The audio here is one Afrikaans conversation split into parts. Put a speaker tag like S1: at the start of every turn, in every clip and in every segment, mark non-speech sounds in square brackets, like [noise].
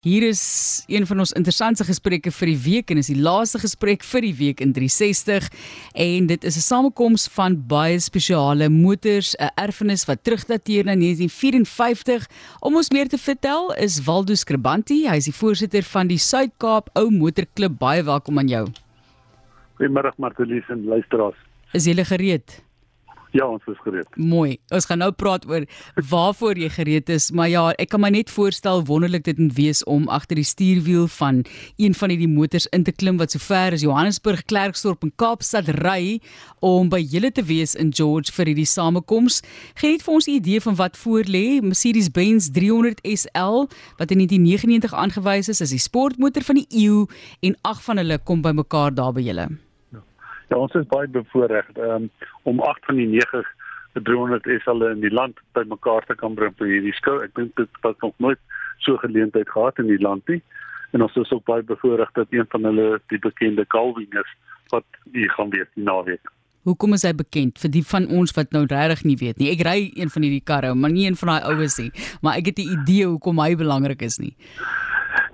S1: Hier is een van ons interessante gesprekke vir die week en is die laaste gesprek vir die week in 360 en dit is 'n samekoms van baie spesiale motors, 'n erfenis wat terugdateer na 1954. Om ons meer te vertel is Waldo Skribanti, hy is die voorsitter van die Suid-Kaap Ou Motorklub. Baie welkom aan jou.
S2: Goeiemôre Martelies en luisteraars.
S1: Is jy gereed?
S2: Ja, ons is gereed.
S1: Mooi. Ons gaan nou praat oor waarvoor jy gereed is, maar ja, ek kan my net voorstel wonderlik dit moet wees om agter die stuurwiel van een van hierdie motors in te klim wat so ver as Johannesburg, Klerksdorp en Kaapstad ry om by julle te wees in George vir hierdie samekoms. Geniet vir ons 'n idee van wat voor lê. Mercedes-Benz 300 SL wat in 1999 aangewys is as die sportmotor van die eeu en ag van hulle kom bymekaar daar by julle.
S2: Ja, ons is baie bevoorreg um, om 8 van die 9 300 is al in die land bymekaar te kan bring vir hierdie skou. Ek dink dit was nog nooit so geleentheid gehad in die land nie. En ons is ook baie bevoorreg dat een van hulle die bekende Calvin is wat hier gaan wees die naweek.
S1: Hoekom is hy bekend vir die van ons wat nou regtig nie weet nie? Ek ry een van hierdie karre, maar nie een van daai oues nie, maar ek het 'n idee hoekom hy belangrik is nie.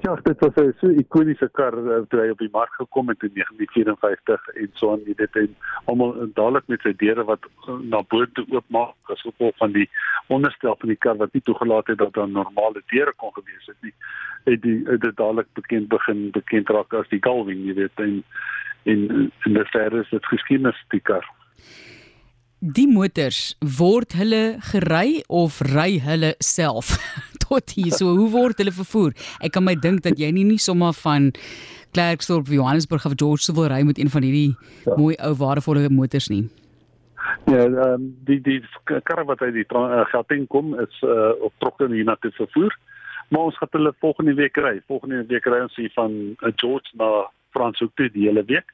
S2: Ja, dit was 'n so ikoniese kar toe hy op die mark gekom het in 1954 en so aan dit en almal dadelik met sy deure wat uh, na bo toe oopmaak as gevolg van die onderstel van die kar wat nie toegelaat het dat daar normale deure kon gewees het nie. Het die het dit dadelik bekend begin bekend raak as die Galvin, jy weet, en in in die ferris het geskiedenis die kar.
S1: Die motors word hulle gery of ry hulle self? [laughs] tot hier. So hoe word hulle vervoer? Ek kan my dink dat jy nie nie sommer van Klerksdorp, Johannesburg of George wil ry met een van hierdie ja. mooi ou waardevolle motors nie.
S2: Ja, um, die die karre wat uit die uh, Gauteng kom is uh, op trokke hier na te vervoer. Maar ons gaan hulle volgende week ry. Volgende week ry ons hier van uh, George na Franshoek toe die hele week.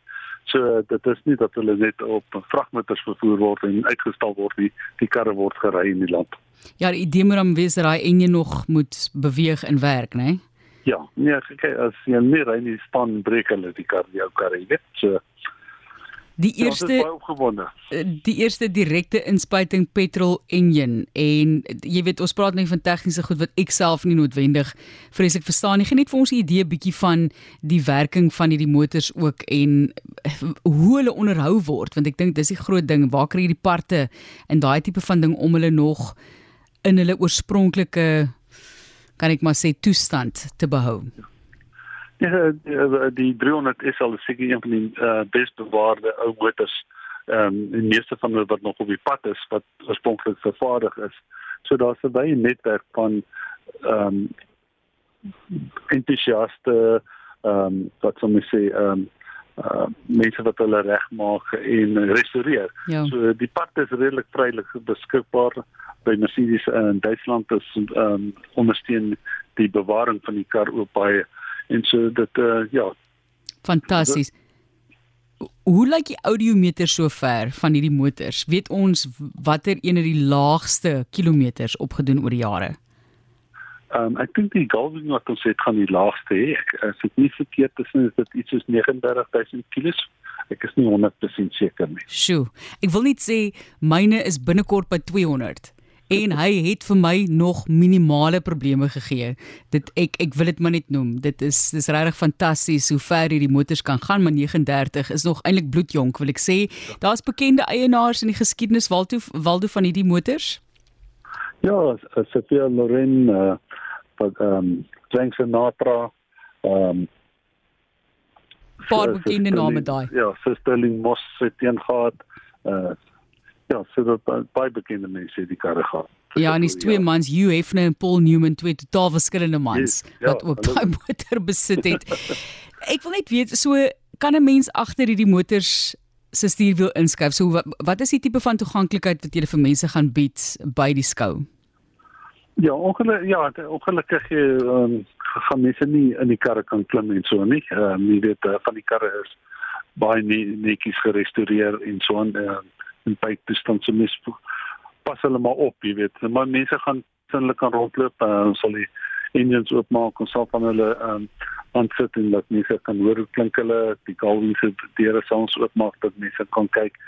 S2: So dit is nie dat hulle net op vragmotors vervoer word en uitgestal word nie. Die karre word gery in die land.
S1: Ja, die idee moet dan wees dat daai enjin nog moet beweeg en werk, né? Nee?
S2: Ja, nee, kyk as jy nie ry nie, span breek hulle die kar, jou kar, jy weet. So
S1: die ja, eerste ja, die eerste direkte inspuiting petrol engine en jy weet ons praat net van tegniese goed wat ek self nie noodwendig vreeslik verstaan nie geniet vir ons 'n idee bietjie van die werking van hierdie motors ook en hoe hulle onderhou word want ek dink dis die groot ding waar kry jy die parte en daai tipe van ding om hulle nog in hulle oorspronklike kan ek maar sê toestand te behou.
S2: Ja, die 300 is al seker een van die uh, best bewaarde ou motors. Ehm um, die meeste van hulle wat nog op die pad is wat oorspronklik vervaardig is. So daar's 'n baie netwerk van ehm um, entoesiaste ehm um, wat sou mens sê ehm um, uh mense wat hulle regmaak en restoreer. Ja. So die pad is redelik vrylik beskikbaar by Mercedes in Duitsland is um, ondersteun die bewaring van die kar ook baie. En so dit uh ja.
S1: Fantasties hoe lyk die audiometer so ver van hierdie motors? Weet ons watter een het die laagste kilometers opgedoen oor die jare
S2: Um, ek dink die Galvin wat ons het gaan die laagste hê. Ek as dit nie verkeerd is nie, is dit iets soos 39000 kg. Ek is nie 100% seker nie.
S1: Sjoe. Ek wil net sê myne is binnekort by 200 en hy het vir my nog minimale probleme gegee. Dit ek ek wil dit maar net noem. Dit is dis regtig fantasties hoe ver hierdie motors kan gaan, maar 39 is nog eintlik bloedjonk, wil ek sê. Daar's bekende eienaars in die geskiedenis Waldo Waldo van hierdie motors.
S2: Ja, Sophia Loren uh wat ehm um, Frank Sinatra ehm um,
S1: Paar bekende name daai.
S2: Ja, Sterling Moss het teen gehad. Uh ja, so dat baie bekende mense die karre gehad.
S1: Ja, en dis twee ja. mans, Hugh Hefner en Paul Newman, twee totaal verskillende mans yes, ja, wat ook daai motor besit het. [laughs] Ek wil net weet, so kan 'n mens agter hierdie motors se stuurwiel inskuif? So wat, wat is die tipe van toeganklikheid wat jy vir mense gaan bied by die skou?
S2: Ja, ongelukkig ja, ongelukkig jy um, gaan mense nie in die karre kan klim en so nie. Ehm um, jy weet uh, van die karre is baie netjies gerestoreer en so aan. Uh, en by toestand se mis pas hulle maar op, jy weet. Maar mense gaan sinnelik kan rondloop en uh, sal die engines oopmaak en sal van hulle um aansit en laat mense kan hoor hoe klink hulle, die galwings se deure sal ons oopmaak dat mense kan kyk.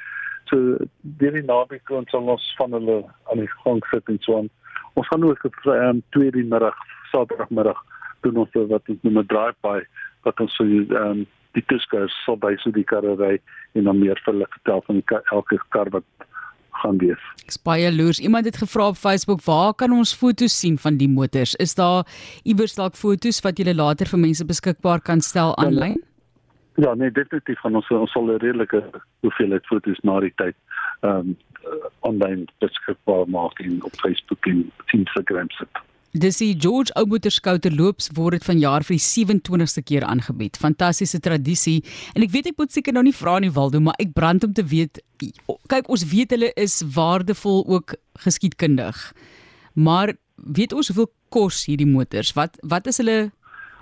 S2: So deur die naweek kon ons van hulle aan die gang sit en so aan. Ons gaan ook vir um, tweede middag, Saterdagmiddag doen ons wat ons noem 'n drive-by wat ons ehm um, die toeskouers sal by so die karre ry en dan meer vir hulle vertel van die, elke kar wat gaan wees.
S1: Baie loers. Iemand het gevra op Facebook, "Waar kan ons foto's sien van die motors? Is daar iewers dalk foto's wat jy later vir mense beskikbaar kan stel aanlyn?"
S2: Ja, nee, definitief van ons ons sal 'n redelike hoeveelheid foto's na die tyd ehm um, aanlyn beskikbaar maak in op Facebook en Instagram sit.
S1: Dis die George Ouboter skouter loops word dit vanjaar vir die 27ste keer aangebied. Fantastiese tradisie. En ek weet ek moet seker nou nie vra nie Waldo, maar ek brand om te weet kyk ons weet hulle is waardevol ook geskiedkundig. Maar weet ons hoeveel kos hierdie motors? Wat wat is hulle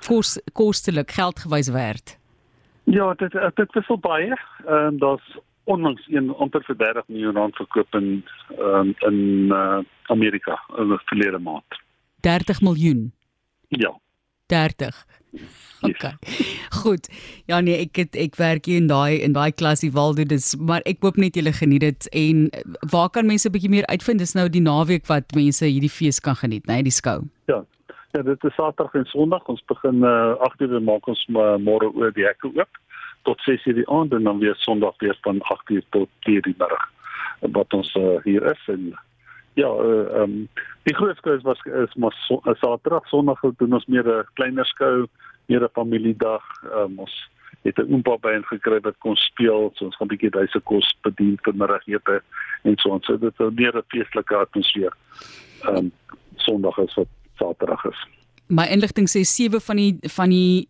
S1: kos kostelik geldgewys werd?
S2: Ja, dit dit wissel baie. Ehm um, daar's onlangs een amper vir 30 miljoen rand verkoop in um, in uh, Amerika in die verlede maand.
S1: 30 miljoen.
S2: Ja.
S1: 30. OK. Goed. Ja nee, ek het ek werk hier in daai in daai klasie Waldo dis maar ek hoop net julle geniet dit en waar kan mense 'n bietjie meer uitvind dis nou die naweek wat mense hierdie fees kan geniet, né, nee, die skou.
S2: Ja. Ja, dit is Saterdag en Sondag. Ons begin uh, 8:00 en maak ons uh, môre oor die hekke oop tot 6:00 die aand en dan weer Sondag weer van 8:00 tot 10:00 die middag. Wat ons uh, hier is en Ja, uh, um, die groot skou was is maar so, Saterdag, Sondag doen ons meer 'n kleiner skou, meer 'n familiedag. Um, ons het 'n oompa by en gekry wat kon speel, so ons gaan 'n bietjie huise kos bedien vir middagete en so ons. So dit is meer 'n feestelike atmosfeer. Um, Sondag is wat is.
S1: My inligting sê 7 van die van die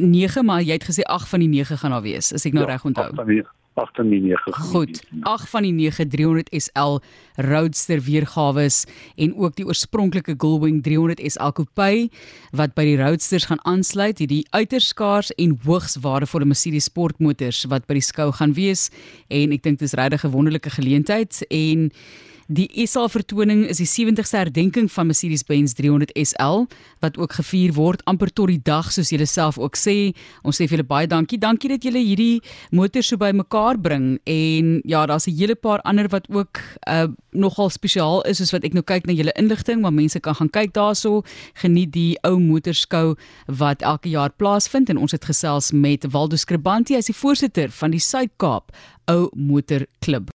S1: 9, maar jy het gesê 8 van die 9 gaan daar wees, as ek nou ja, reg onthou.
S2: 8 van die 8 van die 9.
S1: Goed. 8 van die 9 300 SL Roadster weergawe en ook die oorspronklike Gullwing 300 SL Coupe wat by die Roadsters gaan aansluit, hierdie uiters skaars en hoogs waardevolle Mercedes sportmotors wat by die skou gaan wees en ek dink dit is regtig 'n wonderlike geleentheid en Die SA vertoning is die 70ste herdenking van Mercedes-Benz 300 SL wat ook gevier word amper tot die dag soos julle self ook sê. Ons sê vir julle baie dankie. Dankie dat julle hierdie motors so bymekaar bring en ja, daar's 'n hele paar ander wat ook uh nogal spesiaal is soos wat ek nou kyk na julle inligting, maar mense kan gaan kyk daarso. Geniet die ou motorskou wat elke jaar plaasvind en ons het gesels met Waldo Skribanti, hy is die voorsitter van die Suid-Kaap Ou Motor Klub.